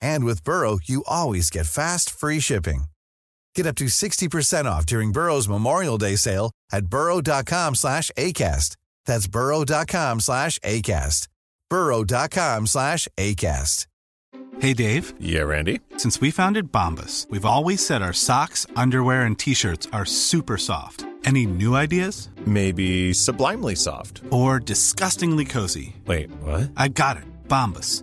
And with Burrow, you always get fast, free shipping. Get up to 60% off during Burrow's Memorial Day sale at burrow.com slash ACAST. That's burrow.com slash ACAST. burrow.com slash ACAST. Hey Dave, Yeah, Randy. since we founded Bombus, we've always said our socks, underwear, and t-shirts are super soft. Any new ideas? Maybe sublimely soft. Or disgustingly cozy? Wait, what? I got it. Bombus.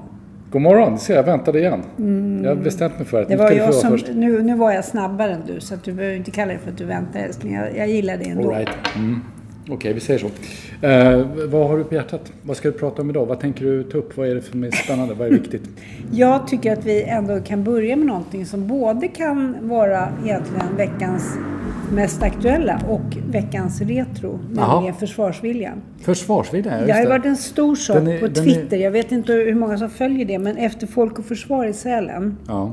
God morgon, se jag väntade igen. Jag har bestämt mig för att Det var jag som, först. nu, nu var jag snabbare än du så du behöver inte kalla det för att du väntar älskling. Jag, jag gillar det ändå. All right. mm. Okej, vi säger så. Eh, vad har du på hjärtat? Vad ska du prata om idag? Vad tänker du ta upp? Vad är det som är spännande? Vad är viktigt? Jag tycker att vi ändå kan börja med någonting som både kan vara egentligen veckans mest aktuella och veckans retro, nämligen försvarsviljan. Försvarsvilja, ja, Det har ju just varit en stor sak är- på den är- Twitter. Jag vet inte hur många som följer det, men efter Folk och Försvar i Sälen Ja.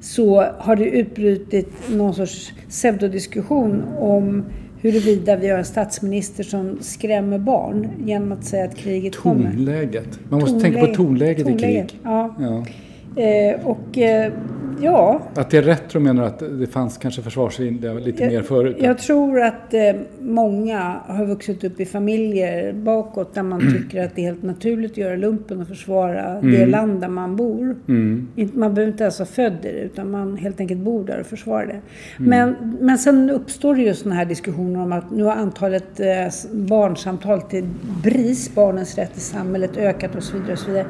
så har det utbrutit någon sorts pseudodiskussion om huruvida vi har en statsminister som skrämmer barn genom att säga att kriget kommer. Tonläget. Man måste tänka på tonläget i krig. Ja. Ja. Eh, och eh, ja, Att det är retro menar du att det fanns kanske försvarsvilja lite mer förut? jag tror att eh, många har vuxit upp i familjer bakåt där man tycker att det är helt naturligt att göra lumpen och försvara det land där man bor. Inte- Man behöver inte ens vara född i det utan man helt enkelt bor där och försvarar det. Men, men sen uppstår det ju sådana här diskussioner om att nu har antalet eh, barnsamtal till BRIS, Barnens rätt i samhället, ökat och så vidare. Och så vidare.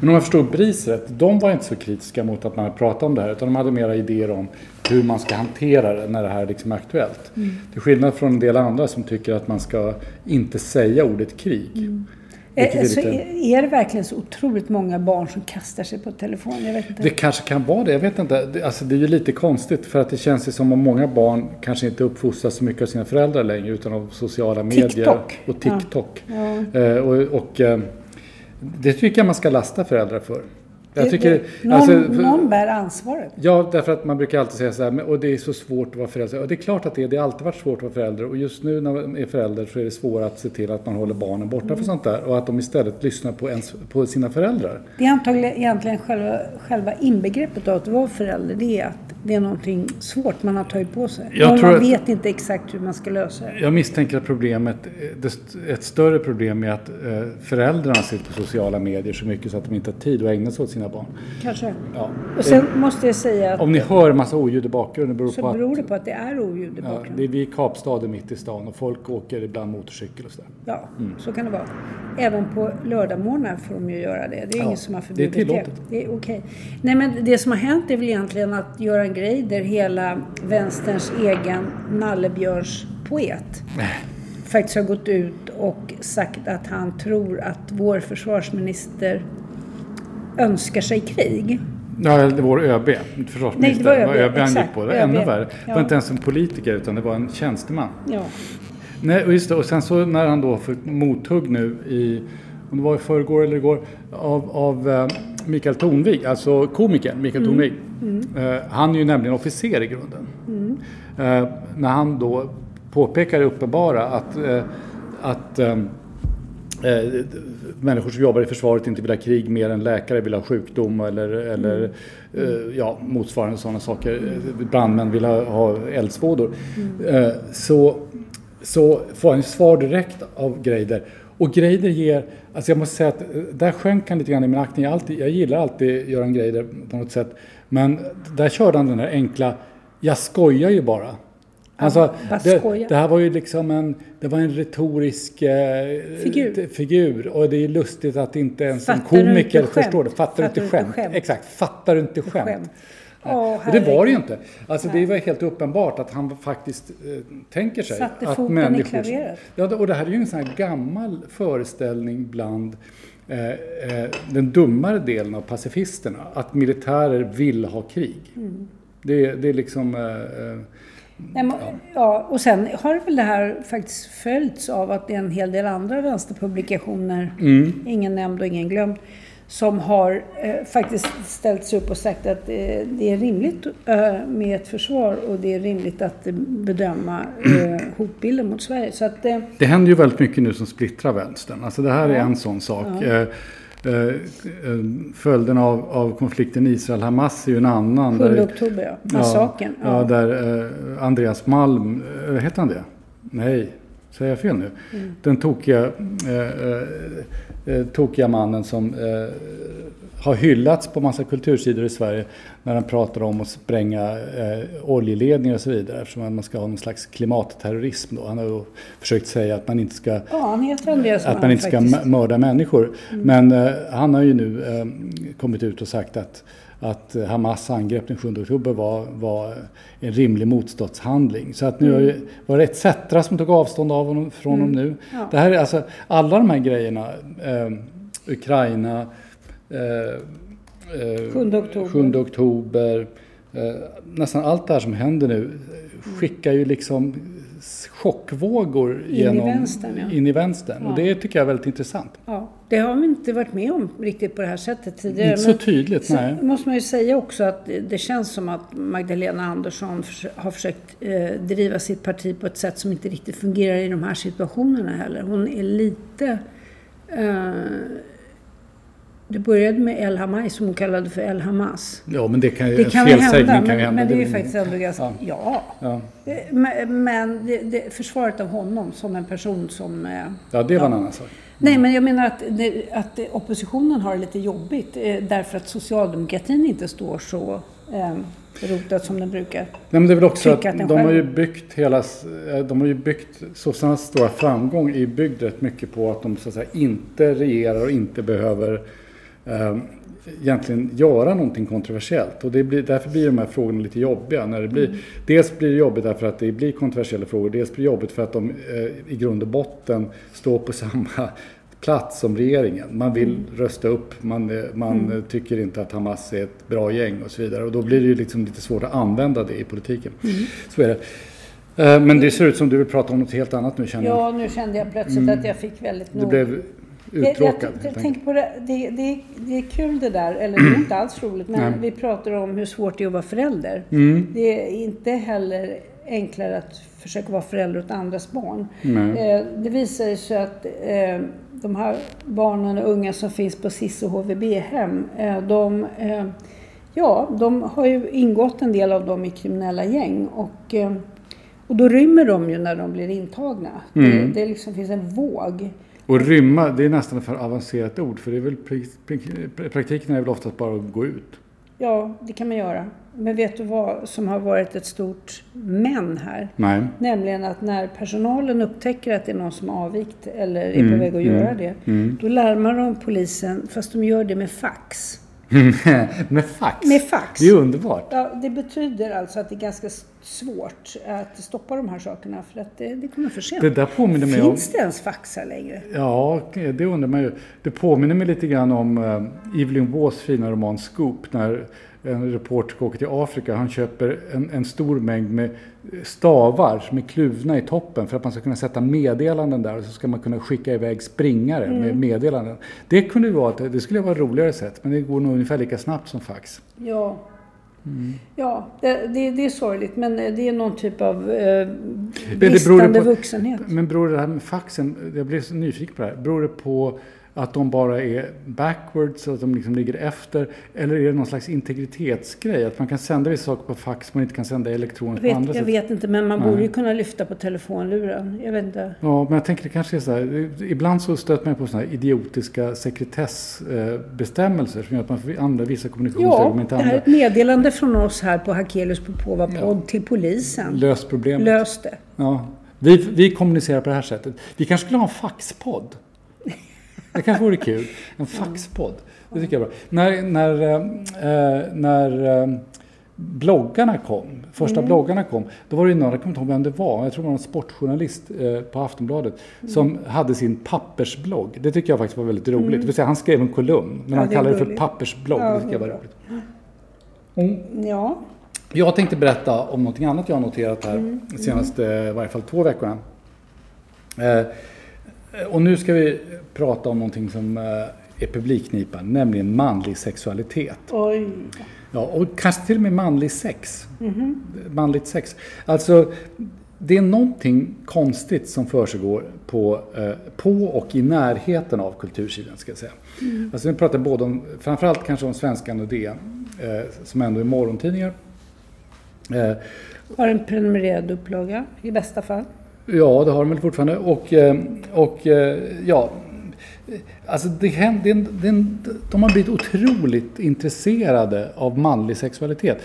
Men om jag förstår BRIS rätt, de var inte så kritiska mot att man pratar om det här utan de hade mera idéer om hur man ska hantera det när det här liksom är aktuellt. Mm. Till skillnad från en del andra som tycker att man ska inte säga ordet krig. Vilket är Så lite- är, det verkligen så otroligt många barn som kastar sig på telefonen? Jag vet inte. Det kanske kan vara det, jag vet inte. Det, alltså det är ju lite konstigt för att det känns ju som om många barn kanske inte uppfostras så mycket av sina föräldrar längre utan av sociala medier TikTok. och TikTok. Eh, och och eh, det tycker jag man ska lasta föräldrar för. Jag Det- tycker, det, någon, alltså, någon bär ansvaret. Ja, därför att man brukar alltid säga så här, och det är så svårt att vara förälder. Och det är klart att det är, det har alltid varit svårt att vara förälder. Och just nu när man är förälder så är det svårare att se till att man håller barnen borta Mm. från sånt där. Och att de istället lyssnar på, ens, på sina föräldrar. Det är antagligen egentligen själva, själva inbegreppet av att vara förälder. Det är att det är någonting svårt man har tagit på sig. Jag Man, man att- vet inte exakt hur man ska lösa det. Jag misstänker att problemet, ett större problem är att eh, föräldrarna sitter på sociala medier så mycket så att de inte har tid att ägna sig åt sina barn. Kanske. Ja. Och sen måste jag säga att Om ni hör en massa oljud i bakgrunden beror på så att beror det på att det är oljud i ja, bakgrunden. det är vi i Kapstaden är mitt i stan och folk åker ibland motorcykel och sådär. Ja, så kan det vara. Även på lördagmorgnar får de ju göra det. Det är Ja, ingen som har det är förbjudit det. tillåtet. Det är okej. Nej, men det som har hänt är väl egentligen att Göran Greider, hela vänsterns egen nallebjörns poet, faktiskt har gått ut och sagt att han tror att vår försvarsminister önskar sig krig. Ja, det var ÖB, försvarsminister. Nej, det var ÖB, ÖB han gick på. Det var ännu värre. Det var inte ens en politiker utan det var en tjänsteman. Ja. Nej, och just det. Och sen så när han då fick mothugg nu i, om det var i förrgår eller igår, av, av eh, Mikael Tornvig, alltså komikern Mikael Tornvig. Eh, han är ju nämligen officer i grunden. Eh, när han då påpekar det uppenbara att, att människor som jobbar i försvaret inte vill ha krig mer än läkare vill ha sjukdom eller, eller eh, ja, motsvarande sådana saker. Brandmän vill ha, ha eldsvådor. Eh, så, så får han svar direkt av Greider. Och Greider ger, alltså jag måste säga att eh, där sjönk han lite grann i min aktning. Jag, alltid, jag gillar alltid Göran Greider på något sätt. Men där körde han den där enkla, jag skojar ju bara. Alltså, det, det här var ju liksom en, det var en retorisk eh, Figur. figur. Och det är lustigt att inte ens en Fattar du komiker förstår det. Fattar, du inte skämt? Exakt, fattar du inte skämt? Skämt. Och det var det ju inte. Alltså det var helt uppenbart att han faktiskt eh, tänker sig Satte att foten i människor... klaveret. Ja, och det här är ju en sån här gammal föreställning bland eh, eh, den dummare delen av pacifisterna. Att militärer vill ha krig. Mm. Det, det är liksom... Eh, eh, Nej, men, ja, och sen har väl det här faktiskt följts av att det är en hel del andra vänsterpublikationer, Mm. ingen nämnd och ingen glömd, som har eh, faktiskt ställt sig upp och sagt att eh, det är rimligt eh, med ett försvar och det är rimligt att eh, bedöma eh, hotbilden mot Sverige. Så att, eh, Det händer ju väldigt mycket nu som splittrar vänstern. Alltså det här är en sån sak. Eh, följden av, av konflikten Israel-Hamas är ju en annan. 7 där- oktober, ja. Massakern. Ja, ja, där Andreas Malm, heter han det? Nej, säger jag fel nu? Mm. Den tokiga, eh, eh, eh, tokiga mannen som eh, har hyllats på massa kultursidor i Sverige när han pratar om att spränga eh, oljeledningar och så vidare eftersom man ska ha någon slags klimatterrorism. Då. Han har ju försökt säga att man inte ska Ja, att man inte ska faktiskt. mörda människor. Men eh, han har ju nu eh, kommit ut och sagt att, att Hamas angrepp den 7 oktober var, var en rimlig motståndshandling. Så att nu har ju, var det ETC som tog avstånd av honom, från honom nu. Det här är alltså, alla de här grejerna, eh, Ukraina, eh, eh, 7 oktober. 7 oktober eh, nästan allt det här som händer nu skickar ju liksom chockvågor i genom, vänstern, ja. in i vänstern. Och det tycker jag är väldigt intressant. Ja, det har vi inte varit med om riktigt på det här sättet tidigare. Inte så tydligt, nej. måste man ju säga också att det- känns som att Magdalena Andersson har försökt eh, driva sitt parti på ett sätt som inte riktigt fungerar i de här situationerna heller. Hon är lite... Eh, det började med El Hamay som hon kallade för El Hamas. Ja, men det kan ju, Det kan hända, kan ju men, hända. men det är ju faktiskt ändå ganska... Ja. Ja. Ja. Eh, Men, men det, det, försvaret av honom som en person som... eh, ja, det var en annan sak. Nej, men jag menar att, att oppositionen har det lite jobbigt eh, därför att socialdemokratin inte står så eh, rotat som den brukar. Nej, men det är väl också att att de har ju själv- byggt hela, eh, de har ju byggt, sossarnas stora framgång byggd rätt mycket på att de så att säga inte regerar och inte behöver eh, egentligen göra någonting kontroversiellt. Och det blir, därför blir de här frågorna lite jobbiga. När det blir, Mm. Dels blir det jobbigt därför att det blir kontroversiella frågor, dels blir det jobbigt för att de eh, i grund och botten står på samma plats som regeringen. Man vill Mm. rösta upp, man, eh, man eh, tycker inte att Hamas är ett bra gäng och så vidare. Och då blir det ju liksom lite svårt att använda det i politiken. Mm. Så är det. Eh, Men det ser ut som du vill prata om något helt annat nu känner jag. Ja, nu kände jag plötsligt att jag fick väldigt nog... Mm. blev Jag, jag, uttråkad. jag, enkelt. tänker på det, det, det, det är kul det där, eller det är inte alls roligt, men Nej. Mm. vi pratar om hur svårt det är att vara förälder. Det är inte heller enklare att försöka vara förälder åt andras barn. Eh, det visar sig att eh, de här barnen och unga som finns på SIS och HVB-hem, eh, de, eh, ja, de har ju ingått en del av dem i kriminella gäng. Och, eh, och då rymmer de ju när de blir intagna. Mm. Det, det liksom finns en våg. Och rymma, det är nästan för avancerat ord. För det är väl, praktiken är väl oftast bara att gå ut. Ja, det kan man göra. Men vet du vad som har varit ett stort men här? Nej. Nämligen att när personalen upptäcker att det är någon som har avvikt eller är Mm, på väg att göra det, då larmar de polisen, fast de gör det med fax. Med fax. Med fax. Det är underbart. Ja, det betyder alltså att det är ganska svårt att stoppa de här sakerna för att det, det kommer för sent. Det där påminner mig om... Finns det ens faxar längre? Ja, det undrar man ju. Det påminner mig lite grann om Evelyn Waughs fina roman Scoop. När en reporter ska åka till Afrika. Han köper en, en stor mängd med stavar som är kluvna i toppen för att man ska kunna sätta meddelanden där och så ska man kunna skicka iväg springare med meddelanden. Det kunde vara, ett- det skulle vara ett roligare sätt men det går nog ungefär lika snabbt som fax. Ja, Ja, det, det, det är sorgligt men det är någon typ av eh, Men bristande beror på- vuxenhet. Men beror det här med faxen, jag blev så nyfiken på det här. Beror det på att de bara är backwards, att de liksom ligger efter? Eller är det någon slags integritetsgrej? Att man kan sända vissa saker på fax, men inte kan sända elektroniskt Jag på andra jag sätt? vet inte, men man Nej. borde ju kunna lyfta på telefonluren. Jag vet inte. Ja, men jag tänker det kanske är så här. Ibland så stöter man på sådana här idiotiska sekretessbestämmelser som gör att man får använda vissa kommunikationsvägar Ja, men inte det här är andra. ett meddelande från oss här på Hakelius Popova podd till polisen. Lös problemet. Lös det. Ja. Vi, vi kommunicerar på det här sättet. Vi kanske skulle ha en faxpodd. Det kanske vore kul. En faxpodd. Det tycker jag är bra. När, när, eh, när eh, bloggarna kom, första bloggarna kom, då var det ju någon, jag kommer inte ihåg vem det var, jag tror det var en sportjournalist eh, på Aftonbladet som hade sin pappersblogg. Det tycker jag faktiskt var väldigt roligt. Det vill säga, han skrev en kolumn, men Ja, han det kallade det för pappersblogg. Ja, det tycker jag var roligt. Mm. Ja, Jag tänkte berätta om någonting annat jag har noterat här de senaste, i varje fall två veckorna. Eh, och nu ska vi prata om någonting som eh, är publikknipan, nämligen manlig sexualitet. oj. Ja, och kanske till och med manlig sex. Manligt sex. Alltså, det är någonting konstigt som försiggår på, eh, på och i närheten av kultursidan, ska jag säga. Alltså, vi pratar både om, framförallt kanske om Svenskan och DN, eh, som ändå är morgontidningar. Eh, Har en prenumererad upplaga i bästa fall. Ja, det har de väl fortfarande. Och, eh, och eh, ja, alltså det det, det, de har blivit otroligt intresserade av manlig sexualitet.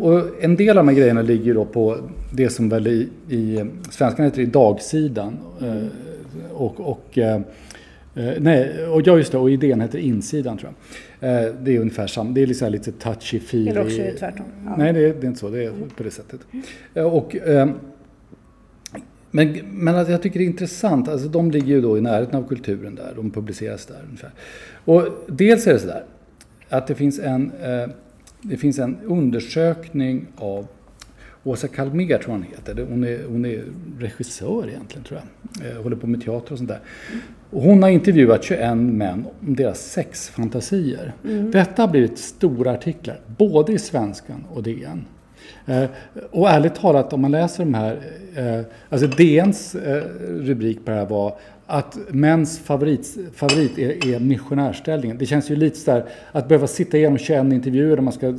Och en del av de här grejerna ligger ju då på det som väl i, i svenskan heter i dagsidan. Eh, och, och, eh, eh, nej, och ja, just det, och idén heter insidan tror jag. Eh, det är ungefär samma, det är liksom lite touchy-feely. Eller också är det tvärtom. Ja. Nej, det det är inte så. Det är på det sättet. Eh, Och, eh, men, men att jag tycker det är intressant, alltså de ligger ju då i närheten av kulturen där, de publiceras där ungefär. Och dels är det sådär att det finns en, eh, det finns en undersökning av Åsa Kalmér tror jag hon heter. Hon är, hon är regissör egentligen tror jag. Eh, håller på med teater och sånt där. Och hon har intervjuat 21 män om deras sexfantasier. Detta har blivit stora artiklar, både i Svenskan och DN. Eh, och ärligt talat, om man läser de här, eh, alltså DNs eh, rubrik på det här var att mäns favorit, favorit är, är missionärställningen. Det känns ju lite sådär att behöva sitta igenom 21 intervjuer där man ska eh,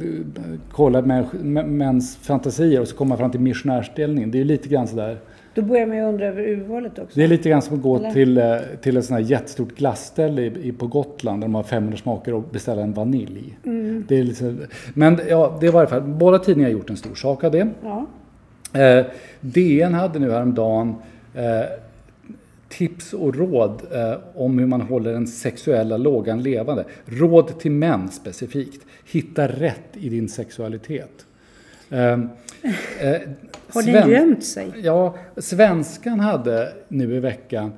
kolla mäns fantasier och så komma fram till missionärställningen. Det är ju lite grann sådär. Då börjar man ju undra över urvalet också. Det är lite grann som att gå Eller? till, eh, till ett sånt här jättestort glassställe i, i, på Gotland där de har 500 smaker och beställa en vanilj. Det är lite, men ja, det var i alla fall, båda tidningar har gjort en stor sak av det. Ja. Eh, DN hade nu häromdagen eh, tips och råd eh, om hur man håller den sexuella lågan levande. Råd till män specifikt. Hitta rätt i din sexualitet. Eh, Har den gömt sig? Ja, Svenskan hade nu i veckan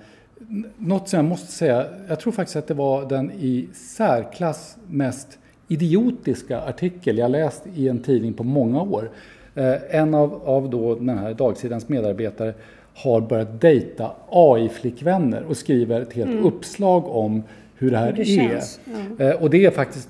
något som jag måste säga, jag tror faktiskt att det var den i särklass mest idiotiska artikel jag läst i en tidning på många år. Eh, en av, av då den här dagsidans medarbetare har börjat dejta AI-flickvänner och skriver ett helt uppslag om hur det här Mm. Hur det känns, är. Eh, och det är faktiskt,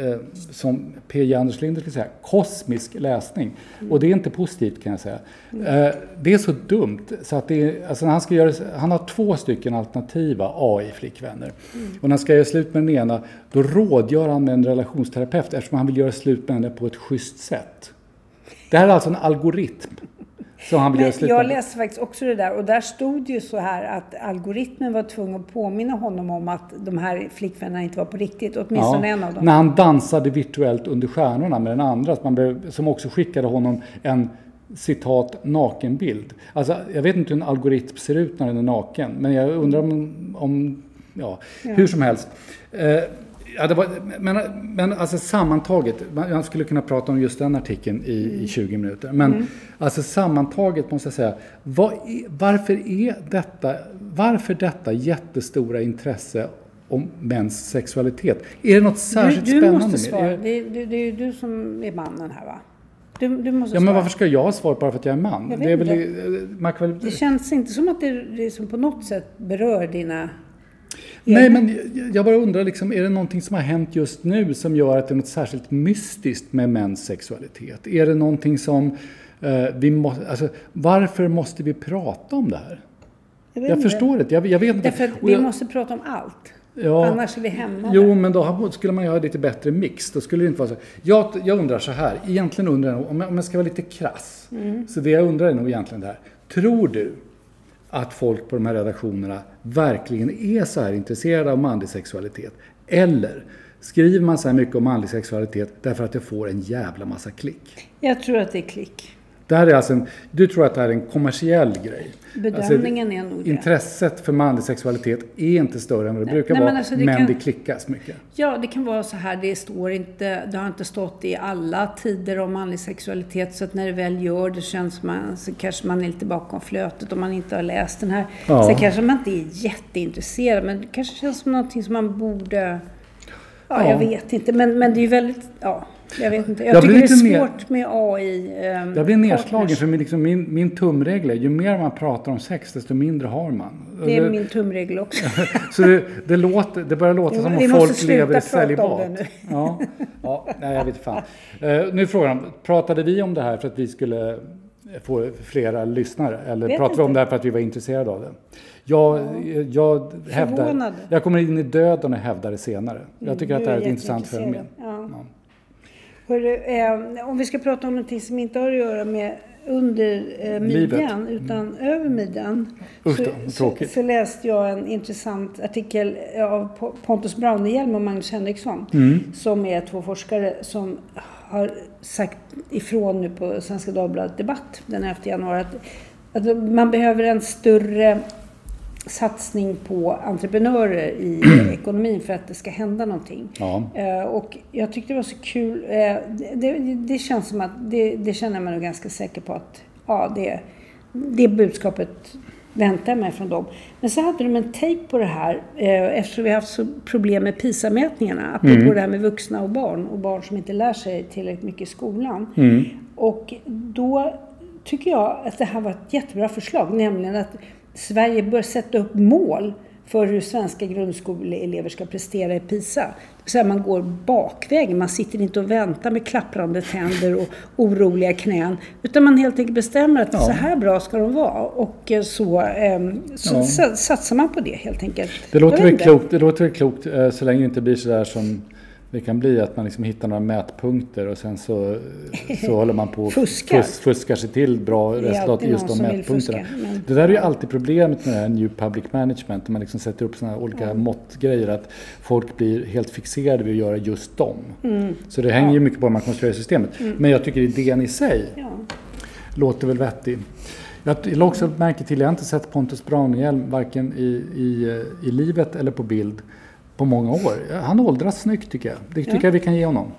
eh, som P.J. Anders Linder skulle säga, kosmisk läsning. Och det är inte positivt kan jag säga. Eh, det är så dumt så att det är, alltså när han ska göra, han har två stycken alternativa AI-flickvänner. Och när han ska göra slut med den ena, då rådgör han med en relationsterapeut eftersom han vill göra slut med henne på ett schysst sätt. Det här är alltså en algoritm som han slut jag läste faktiskt också det där och där stod ju så här att algoritmen var tvungen att påminna honom om att de här flickvännerna inte var på riktigt, åtminstone en av dem. När han dansade virtuellt under stjärnorna med den andra, som, man blev, som också skickade honom en citat nakenbild. Alltså, jag vet inte hur en algoritm ser ut när den är naken, men jag undrar om, om ja, hur som helst. Eh, ja, det var, men, men alltså sammantaget, man skulle kunna prata om just den artikeln i, i 20 minuter. Men alltså sammantaget måste jag säga, är, varför är detta, varför detta jättestora intresse om mäns sexualitet? Är det något Du, särskilt du spännande måste svara. det? Det, det, det är ju du som är mannen här va? Du, du måste Ja, men varför ska jag ha svar bara för att jag är man? Jag det är väl, kan väl, Det känns inte som att det, det som på något sätt berör dina... Nej, men jag- bara undrar, liksom, är det någonting som har hänt just nu som gör att det är något särskilt mystiskt med mäns sexualitet? Är det någonting som eh, vi måste... Alltså, varför måste vi prata om det här? Jag, Jag inte. förstår det. Jag, jag vet inte. Därför att vi jag- måste prata om allt. Ja. Annars är vi hämmade. Jo, men då skulle man ha lite bättre mix. Då skulle det inte vara så. Jag, jag undrar så här, egentligen undrar jag, om jag, om jag ska vara lite krass. Så det jag undrar är nog egentligen det här. Tror du att folk på de här redaktionerna verkligen är så här intresserade av manlig sexualitet? Eller skriver man så här mycket om manlig sexualitet därför att det får en jävla massa klick? Jag tror att det är klick. Det här är alltså en, du tror att det här är en kommersiell grej? Bedömningen är nog det. Intresset för manlig sexualitet är inte större än vad det brukar nej, men vara, alltså det men kan- det klickas mycket. Ja, det kan vara så här. Det står inte, det har inte stått i alla tider om manlig sexualitet. Så att när det väl gör det känns man, så kanske man är lite bakom flötet om man inte har läst den här. Ja. Sen kanske man inte är jätteintresserad, men det kanske känns som någonting som man borde... Ja, Ja. jag vet inte. Men, men det är ju väldigt... Ja, jag vet inte. Jag, Jag tycker det är svårt med AI. ehm, Jag blir nedslagen partners. för min, liksom, min, min tumregel är ju mer man pratar om sex desto mindre har man. Det är min tumregel också. Så det, det, låter, det börjar låta Jo, som vi om måste folk sluta lever i prata om celibat. det nu. Ja, ja, nej, jag vet fan. Uh, nu är frågan, pratade vi om det här för att vi skulle få flera lyssnare? Eller pratade vi om det här för att vi var intresserade av det? Jag, jag, hävdar, jag kommer in i döden och hävdar det senare. Jag tycker Du att det här är ett intressant fenomen. Hörru, eh, om vi ska prata om någonting som inte har att göra med under eh, midjan utan över midjan. Mm. Usch så, så, så läste jag en intressant artikel av Po- Pontus Braunerhjelm och Magnus Henriksson. Mm. Som är två forskare som har sagt ifrån nu på Svenska Dagbladet Debatt den 11 januari att, att man behöver en större satsning på entreprenörer i ekonomin för att det ska hända någonting. Ja. Eh, Och jag tyckte det var så kul. eh, Det, det, känns som att, det, det känner mig nog ganska säker på att, ja, det, det budskapet väntar jag mig från dem. Men så hade de en take på det här, eh, eftersom vi har haft så problem med PISA-mätningarna, apropå det här med vuxna och barn, och barn som inte lär sig tillräckligt mycket i skolan. Och då tycker jag att det här var ett jättebra förslag, nämligen att Sverige bör sätta upp mål för hur svenska grundskoleelever ska prestera i PISA. Det vill säga man går bakvägen, man sitter inte och väntar med klapprande tänder och oroliga knän. Utan man helt enkelt bestämmer att så här bra ska de vara. Och eh, så, ehm, så Ja. sa- satsar man på det helt enkelt. Det låter väl klokt, det låter klokt eh, så länge det inte blir sådär som det kan bli att man liksom hittar några mätpunkter och sen så, så håller man på och Fuskar. fus- fuskar sig till bra resultat i just de mätpunkterna. fuska, men- Det där är ju alltid problemet med det här New Public Management, när man liksom sätter upp sådana här olika måttgrejer, att folk blir helt fixerade vid att göra just dem. Mm. Så det hänger ju mycket på hur man konstruerar systemet. Men jag tycker idén i sig Ja. låter väl vettig. Jag la också märke till, jag har inte sett Pontus Braunerhjelm varken i, i, i livet eller på bild på många år. Han åldras snyggt tycker jag. Det tycker jag vi kan ge honom.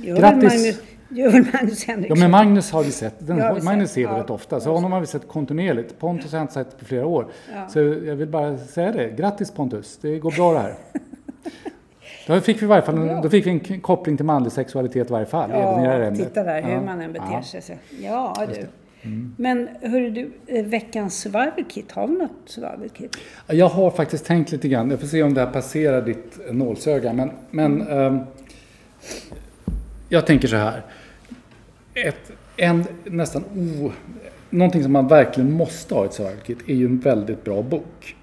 Gör Grattis! Magnus, gör Magnus Ja Henriksson. men Magnus har vi sett. Den, Ja, har Magnus ser vi Ja. rätt ofta. Så honom har vi sett kontinuerligt. Pontus har jag inte sett på flera år. Så jag vill bara säga det. Grattis Pontus, det går bra det här. Då fick vi i varje fall en, då fick vi en koppling till manlig sexualitet i varje fall. även i det här Ja, ämnet. titta där hur Ja. man än beter Ja. sig. Ja, du. Mm. Men hörru du, eh, veckans survival kit, har vi något survival kit? Jag har faktiskt tänkt lite grann. Jag får se om det här passerar ditt nålsöga. Men, men ehm, jag tänker så här. Ett, en nästan o... Någonting som man verkligen måste ha i ett survival kit är ju en väldigt bra bok.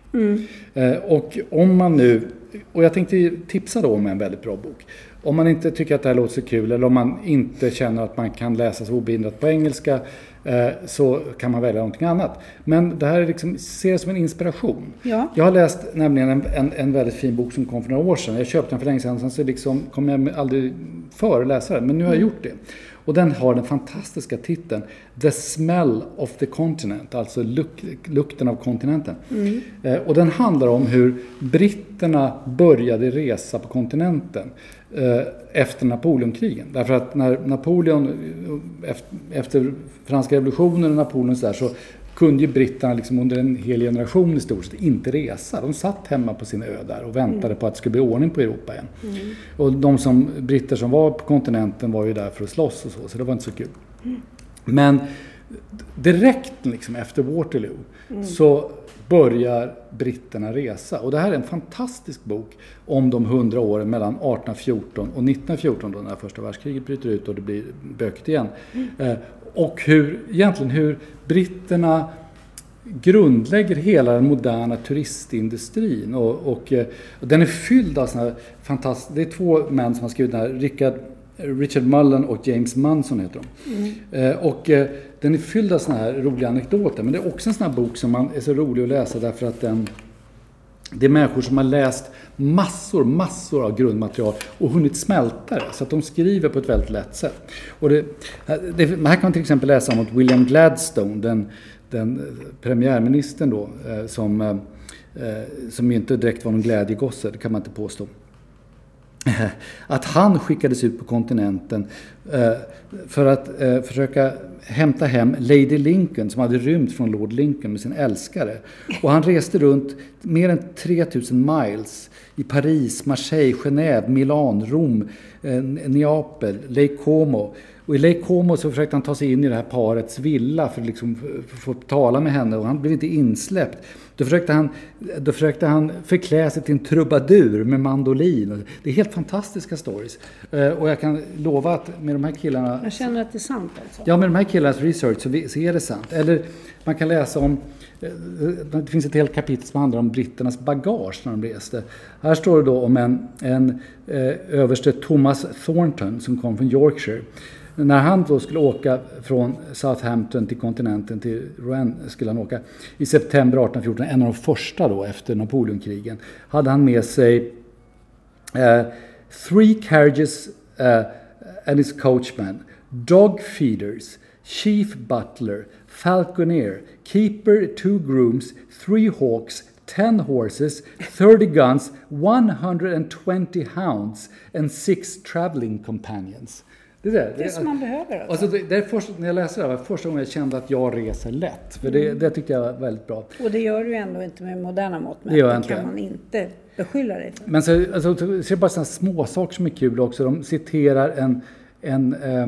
Eh, och om man nu... Och jag tänkte tipsa då om en väldigt bra bok. Om man inte tycker att det här låter så kul eller om man inte känner att man kan läsa så obehindrat på engelska eh, så kan man välja någonting annat. Men det här är liksom, ser det som en inspiration. Ja. Jag har läst nämligen en, en, en väldigt fin bok som kom för några år sedan. Jag köpte den för länge sedan, sen så liksom kom jag aldrig för att läsa den. Men nu har jag gjort det. Och den har den fantastiska titeln The Smell of the Continent, alltså luk, lukten av kontinenten. Eh, och den handlar om hur britterna började resa på kontinenten eh, efter Napoleonkrigen. Därför att när Napoleon, eh, efter, franska revolutionen och Napoleon så, där, så kunde ju britterna liksom under en hel generation i stort sett inte resa. De satt hemma på sin ö där och väntade på att det skulle bli ordning på Europa igen. Och de som, britter som var på kontinenten var ju där för att slåss och så, så det var inte så kul. Men direkt liksom efter Waterloo så börjar britterna resa. Och det här är en fantastisk bok om de hundra åren mellan 1814 och 1914 då när första världskriget bryter ut och det blir bökigt igen. Eh, och hur, egentligen hur britterna grundlägger hela den moderna turistindustrin. Och, och, eh, och den är fylld av sådana här fantastiska... Det är två män som har skrivit den här. Richard, Richard Mullen och James Munson heter de. Eh, och eh, den är fylld av sådana här roliga anekdoter. Men det är också en sån här bok som man är så rolig att läsa därför att den... Det är människor som har läst massor, massor av grundmaterial och hunnit smälta det. Så att de skriver på ett väldigt lätt sätt. Och det, det, här kan man till exempel läsa om att William Gladstone, den, den premiärministern då, eh, som, eh, som inte direkt var någon glädjegosse, det kan man inte påstå. Att han skickades ut på kontinenten eh, för att eh, försöka hämta hem Lady Lincoln som hade rymt från Lord Lincoln med sin älskare. Och han reste runt mer än 3000 miles i Paris, Marseille, Genève, Milan, Rom, eh, Neapel, Lake Como. Och i Lake Como så försökte han ta sig in i det här parets villa för att liksom få tala med henne och han blev inte insläppt. Då försökte, han, då försökte han förklä sig till en trubadur med mandolin. Det är helt fantastiska stories. Eh, och jag kan lova att med de här killarna... Jag känner att det är sant alltså. Ja, med de här killarnas research så, så är det sant. Eller man kan läsa om eh, det finns ett helt kapitel som handlar om britternas bagage när de reste. Här står det då om en, en eh, överste Thomas Thornton som kom från Yorkshire. När han då skulle åka från Southampton till kontinenten, till Rouen skulle han åka i september 1814, en av de första då efter Napoleonkrigen, hade han med sig eh, three carriages uh, and his coachman, dog feeders, chief butler, falconer, keeper, two grooms, three hawks, 10 horses, 30 guns, 120 hounds and six travelling companions. Det, där, det är som man behöver alltså. alltså det, det är först, när jag läste det här var första gången jag kände att jag reser lätt. För det, mm. det tyckte jag var väldigt bra. Och det gör du ändå inte med moderna mått. Det kan man inte beskylla dig för. Men så, alltså, så är bara sådana små saker som är kul också. De citerar en, en, eh,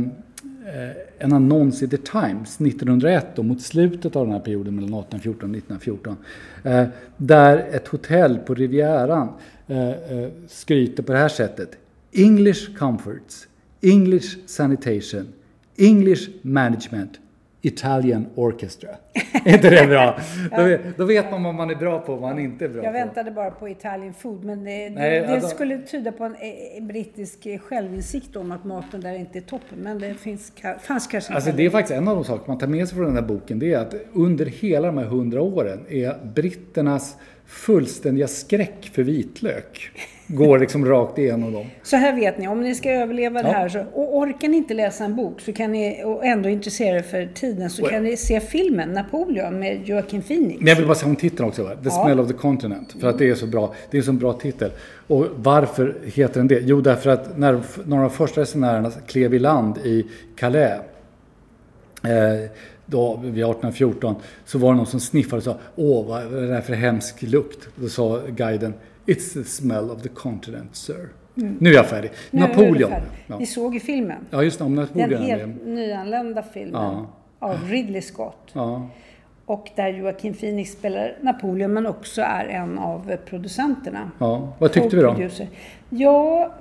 Eh, en annons i The Times 1901, då, mot slutet av den här perioden mellan 1814 och 1914. Eh, där ett hotell på Rivieran eh, eh, skryter på det här sättet. English comforts English sanitation, English management, Italian orchestra. är inte det bra? ja. då, då, vet man vad man är bra på och vad man inte är bra Jag på. Jag väntade bara på Italian food, men det, Nej, det, alltså, skulle tyda på en, en brittisk självinsikt om att maten där inte är toppen. Men det finns, fanns kanske Alltså det är faktiskt en av de saker man tar med sig från den här boken. Det är att under hela de här hundra åren är britternas fullständiga skräck för vitlök går liksom rakt igenom dem. Så här vet ni, om ni ska överleva ja. det här så, och orkar ni inte läsa en bok så kan ni, och ändå intressera er för tiden så kan ni se filmen Napoleon med Joaquin Phoenix. Men jag vill bara säga om titeln också, The ja. Smell of the Continent. För att det är så bra. Det är en så bra titel. Och varför heter den det? Jo, därför att när några av de första resenärerna klev i land i Calais eh, då, vid 1814 så var det någon som sniffade och sa Åh, vad är det där för hemsk lukt? Då sa guiden It's the smell of the continent, sir. Mm. Nu är jag färdig. Nu Napoleon. Färdig. Ja. Ni såg ju filmen. Ja, just det. Om Napoleon. Den helt nyanlända filmen ja. av Ridley Scott. Ja. Och där Joaquin Phoenix spelar Napoleon men också är en av producenterna. Ja, vad tyckte vi då? Ja,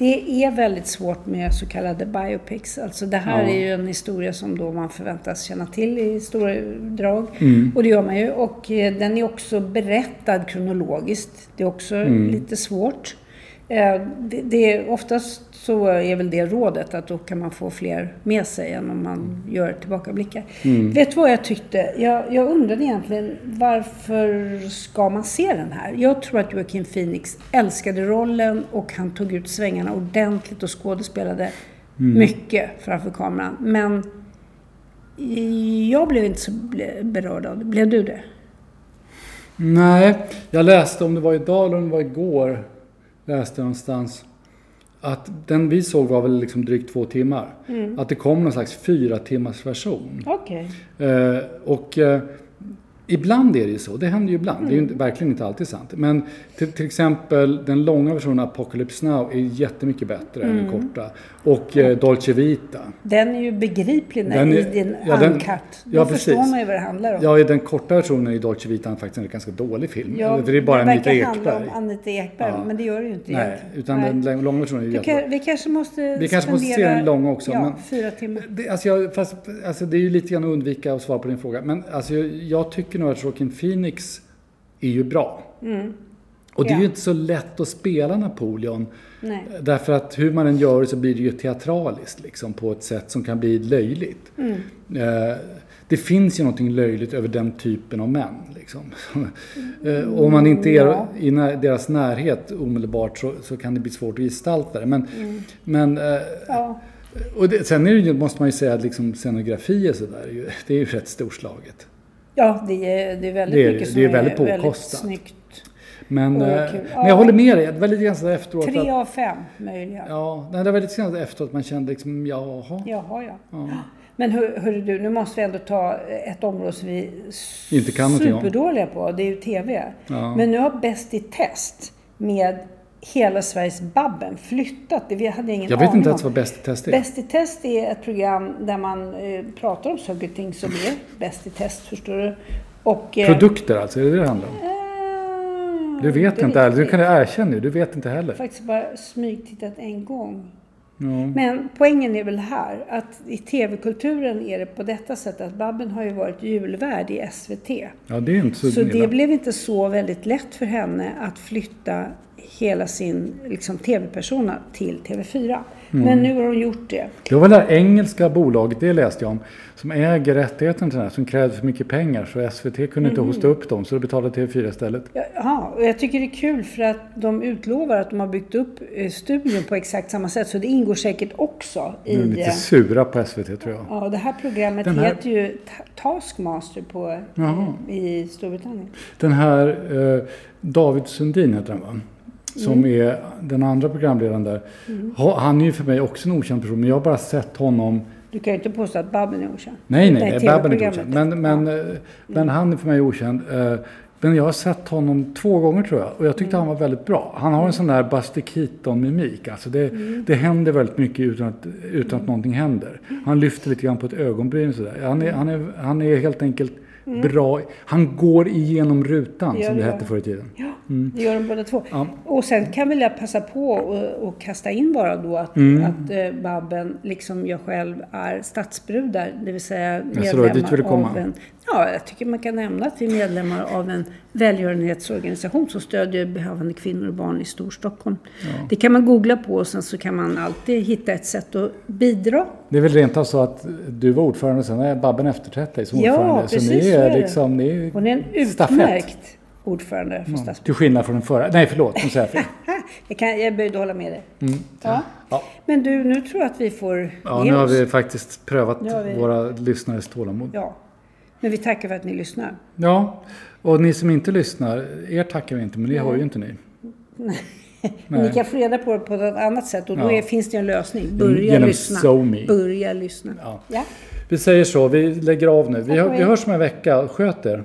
det är väldigt svårt med så kallade biopics. Alltså det här ja. är ju en historia som då man förväntas känna till i stora drag. Mm. Och det gör man ju. Och eh, den är också berättad kronologiskt. Det är också mm. lite svårt. Eh, det, det är oftast så är väl det rådet att då kan man få fler med sig än om man gör tillbakablickar. Mm. Vet du vad jag tyckte? Jag, jag undrade egentligen varför ska man se den här? Jag tror att Joaquin Phoenix älskade rollen och han tog ut svängarna ordentligt och skådespelade mm. mycket framför kameran. Men jag blev inte så berörd av det. Blev du det? Nej, jag läste om det var idag eller om det var igår. Läste någonstans att den vi såg var väl liksom drygt två timmar. Mm. Att det kom någon slags fyra timmars version. Okay. Eh, och eh, Ibland är det ju så, det händer ju ibland. Det är ju Mm. verkligen inte alltid sant. Men till, till exempel den långa versionen av Apocalypse Now är jättemycket bättre än den Mm. korta. Och eh, Dolce Vita. Den är ju begriplig när, Den är- i din ja, den- uncut. Då ja, förstår precis. man ju vad det handlar om. Ja, i den korta versionen i Dolce Vita är faktiskt en ganska dålig film. Ja, För det är bara det Anita verkar handla Ekberg. om Anita Ekberg, Ja. men det gör det ju inte Nej, egentligen. utan Nej. den långa versionen är ju kan, vi kanske måste Vi kanske måste se den långa också, Ja, men- fyra timmar. Det, alltså jag, fast, alltså det är ju lite grann att undvika att svara på din fråga. Men alltså jag, jag tycker nog att Joaquin Phoenix är ju bra. Och det är Ja. ju inte så lätt att spela Napoleon. Nej. Därför att hur man än gör så blir det ju teatraliskt liksom, på ett sätt som kan bli löjligt. Eh, det finns ju någonting löjligt över den typen av män. Liksom. eh, om man inte är Ja. i när, deras närhet omedelbart så, så kan det bli svårt att gestalta det. Men, men eh, Ja. och det, sen är det, ju- måste man ju säga att liksom scenografi och sådär, det är ju rätt storslaget. Ja, det är, det är väldigt Det är mycket som Det är är väldigt väldigt påkostat. snyggt. Men, eh, men jag Ja. håller med dig, det var lite grann efteråt. Tre att, av fem möjliga. ja, det var lite grann efteråt man kände liksom, jaha. Jaha, ja. Men hör, hörru du, nu måste vi ändå ta ett område som vi är superdåliga på. Det är ju TV. Ja. Men nu har Bäst i test med Hela Sveriges Babben flyttat. Det- Vi hade ingen Jag vet inte ens vad Bäst i test är. Bäst i test är ett program där man eh, pratar om saker och ting som är bäst i test, förstår du. Och, eh, Produkter alltså, är det det det handlar om? eh, Du vet inte inte, eller du kan erkänna det, du vet inte heller. faktiskt bara smygtittat en gång. Ja. Men poängen är väl här att i tv-kulturen är det på detta sätt att Babben har ju varit julvärd i SVT. ja, det är inte så, Så det blev inte så väldigt lätt för henne att flytta hela sin liksom, tv-persona till TV4. Mm. Men nu har hon gjort det. Det var det här engelska bolaget, det läste jag om, som äger rättigheten till den här, som krävde för mycket pengar så SVT kunde inte hosta upp dem så då betalade TV4 istället. Ja, och jag tycker det är kul för att de utlovar att de har byggt upp eh, studion på exakt samma sätt. Så det ingår säkert också i... De är lite eh, sura på SVT tror jag. Ja, det här programmet Den här- heter ju Ta- Taskmaster på, Jaha. i Storbritannien. Den här eh, David Sundin heter han va? Som Mm. är den andra programledaren där. Ha- Han är ju för mig också en okänd person men jag har bara sett honom Du kan ju inte påstå att Babben är okänd. Nej, nej, nej, Babben är inte okänd. Men, men, Ja. eh, men han är för mig okänd. Eh, Men jag har sett honom två gånger tror jag och jag tyckte han var väldigt bra. Han har en sån där Buster Keaton-mimik. Alltså det, det händer väldigt mycket utan att, utan att någonting händer. Han lyfter lite grann på ett ögonbryn sådär. Han är, han är, han är helt enkelt bra. Han går igenom rutan Ja, som det gör hette förr i tiden. Ja, det gör de båda två. Ja. Och sen kan väl jag passa på och, och kasta in bara då att, Mm. att eh, Babben, liksom jag själv, är stadsbrudar. Det vill säga medlemmar av en... Ja, jag tycker man kan nämna att vi är medlemmar av en välgörenhetsorganisation som stödjer behövande kvinnor och barn i Storstockholm. Det kan man googla på och sen så kan man alltid hitta ett sätt att bidra. Det är väl rent av så att du var ordförande och sen är Babben efterträtt dig som Ja, ordförande. precis så ni så är, är det. liksom, ni är Hon är en utmärkt ordförande för Ja, stadsbruket. Till skillnad från den förra. Nej, förlåt. Nu säger jag fel. Jag, kan, jag böjde hålla med dig. Ja. Mm. Ja. Men du, nu tror jag att vi får Ja, nu har vi faktiskt prövat vi- våra lyssnares tålamod. Ja. Ja. Men vi tackar för att ni lyssnar. och ni som inte lyssnar, er tackar vi inte, men det har ju inte ni. Men ni kan få reda på det på ett annat sätt och då Ja. är, finns det en lösning. Börja Genom lyssna. SoMe. Börja lyssna. Ja. Ja. Vi säger så, vi lägger av nu. Vi, vi hörs om en vecka. Sköt er.